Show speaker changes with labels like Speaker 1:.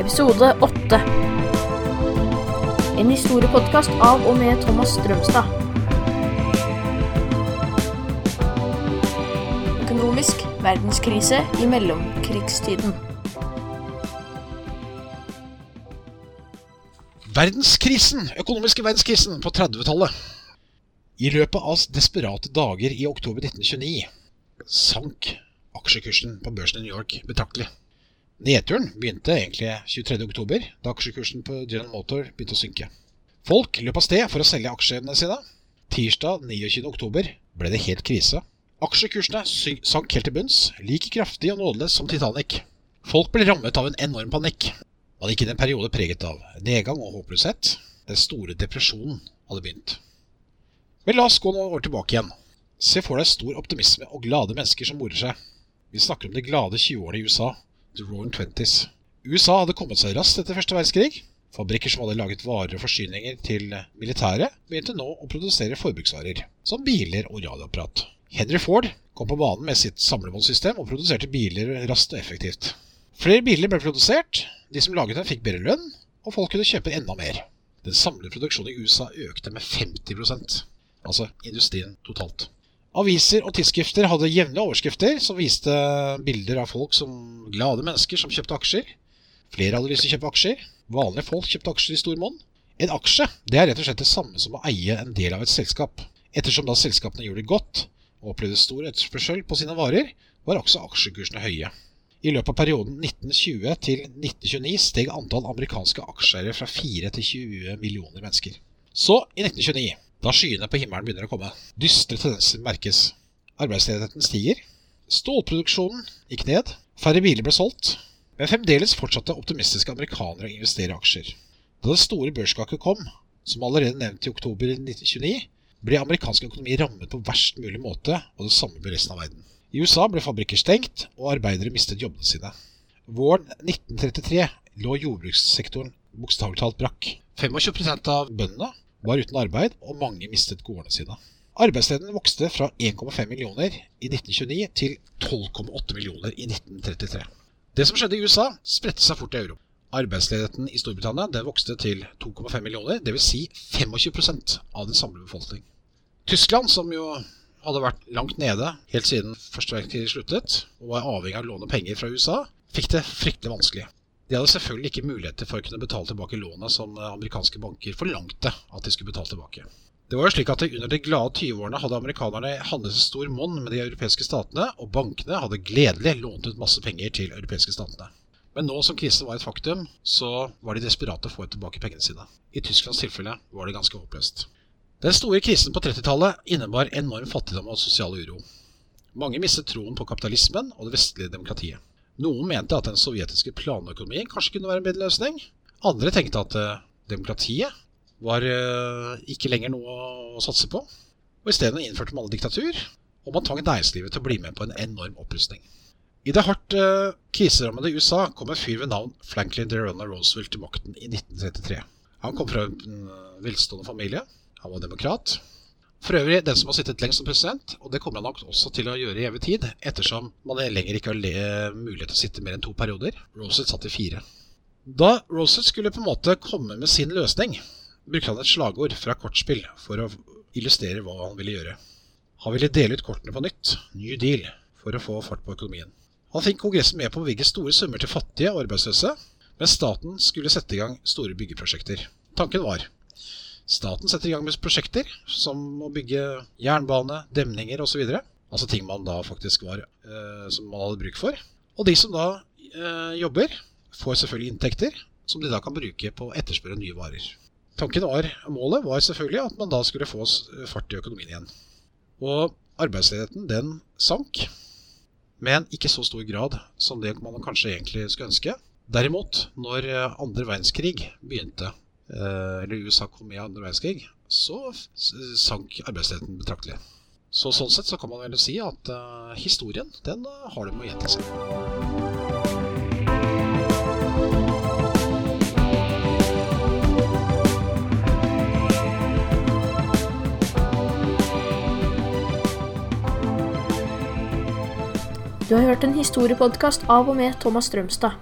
Speaker 1: Episode 8. En historiepodkast av og med Thomas Strømstad. Økonomisk verdenskrise i mellomkrigstiden.
Speaker 2: Verdenskrisen, økonomiske verdenskrisen på 30-tallet. I løpet av desperate dager i oktober 1929 sank aksjekursen på børsen i New York betraktelig. Nedturen begynte egentlig 23. oktober, da aksjekursen på General Motor begynte å synke. Folk løp av sted for å selge aksjene sine. Tirsdag 29. oktober ble det helt krise. Aksjekursene sank helt til bunns, like kraftig og nådeløs som Titanic. Folk ble rammet av en enorm panikk. Man gikk inn i en periode preget av nedgang og håpløshet. Den store depresjonen hadde begynt. Men la oss gå noen år tilbake igjen. Se for deg stor optimisme og glade mennesker som morer seg. Vi snakker om de glade 20-årene i USA, the roaring twenties. USA hadde kommet seg raskt etter første verdenskrig. Fabrikker som hadde laget varer og forsyninger til militæret, begynte nå å produsere forbruksvarer, som biler og radioapparat. Henry Ford kom på banen med sitt samlebåndssystem og produserte biler raskt og effektivt. Flere biler ble produsert, de som laget dem fikk bedre lønn, og folk kunne kjøpe enda mer. Den samlede produksjonen i USA økte med 50% altså industrien totalt. Aviser og tidsskrifter hadde jevnlige overskrifter som viste bilder av folk som glade mennesker som kjøpte aksjer. Flere hadde lyst til å kjøpe aksjer. Vanlige folk kjøpte aksjer i stor monn. En aksje det er rett og slett det samme som å eie en del av et selskap. Ettersom da selskapene gjorde det godt og opplevde stor etterspørsel på sine varer, var også aksjekursene høye. I løpet av perioden 1920 til 1929 steg antall amerikanske aksjeeiere fra 4 til 20 millioner mennesker. Så, i 1929 da skyene på himmelen begynner å komme. Dystre tendenser merkes. Arbeidsledigheten stiger. Stålproduksjonen gikk ned. Færre biler ble solgt. Men fremdeles fortsatte optimistiske amerikanere å investere i aksjer. Da det store børskaket kom, som allerede nevnt i oktober 1929, ble amerikansk økonomi rammet på verst mulig måte, og det samme ble resten av verden. I USA ble fabrikker stengt, og arbeidere mistet jobbene sine. Våren 1933 lå jordbrukssektoren bokstavelig talt brakk. 25% av bøndene var uten arbeid, og mange mistet gårdene sine. Arbeidsledigheten vokste fra 1,5 millioner i 1929 til 12,8 millioner i 1933. Det som skjedde i USA, spredte seg fort i Europa. Arbeidsledigheten i Storbritannia den vokste til 2,5 millioner, dvs. Si 25% av den samlede befolkning. Tyskland, som jo hadde vært langt nede helt siden første verdenskrig sluttet, og var avhengig av å låne penger fra USA, fikk det fryktelig vanskelig. De hadde selvfølgelig ikke muligheter for å kunne betale tilbake lånet som amerikanske banker forlangte at de skulle betale tilbake. Det var jo slik at Under de glade 20-årene hadde amerikanerne handlet stor monn med de europeiske statene, og bankene hadde gledelig lånt ut masse penger til europeiske statene. Men nå som krisen var et faktum, så var de desperate å få tilbake pengene sine. I Tysklands tilfelle var det ganske håpløst. Den store krisen på 30-tallet innebar enorm fattigdom og sosial uro. Mange mistet troen på kapitalismen og det vestlige demokratiet. Noen mente at den sovjetiske planøkonomien kanskje kunne være en bedre løsning. Andre tenkte at uh, demokratiet var uh, ikke lenger noe å satse på. Og Isteden innførte man diktatur, og man tvang næringslivet til å bli med på en enorm opprustning. I det hardt uh, kriserammede USA kom en fyr ved navn Franklin Delano Roosevelt til makten i 1933. Han kom fra en velstående familie. Han var demokrat. For øvrig den som har sittet lengst som president, og det kommer han nok også til å gjøre i evig tid, ettersom man lenger ikke har mulighet til å sitte mer enn to perioder. Rosett satt i fire. Da Rosett skulle på en måte komme med sin løsning, brukte han et slagord fra kortspill for å illustrere hva han ville gjøre. Han ville dele ut kortene på nytt, New Deal, for å få fart på økonomien. Han fikk Kongressen med på å bevilge store summer til fattige og arbeidsløse, mens staten skulle sette i gang store byggeprosjekter. Tanken var Staten setter i gang med prosjekter som å bygge jernbane, demninger osv. Altså ting man da faktisk var eh, som man hadde bruk for. Og de som da eh, jobber, får selvfølgelig inntekter som de da kan bruke på å etterspørre nye varer. Tanken var, Målet var selvfølgelig at man da skulle få fart i økonomien igjen. Og arbeidsledigheten den sank, men ikke så stor grad som det man kanskje egentlig skulle ønske. Derimot, når eh, andre verdenskrig begynte Eh, eller USA kom med i andre verdenskrig, så sank arbeidsledigheten betraktelig. Så sånn sett så kan man vel si at uh, historien, den uh, har det med å gjenta seg.
Speaker 1: Du har hørt en historiepodkast av og med Thomas Strømstad.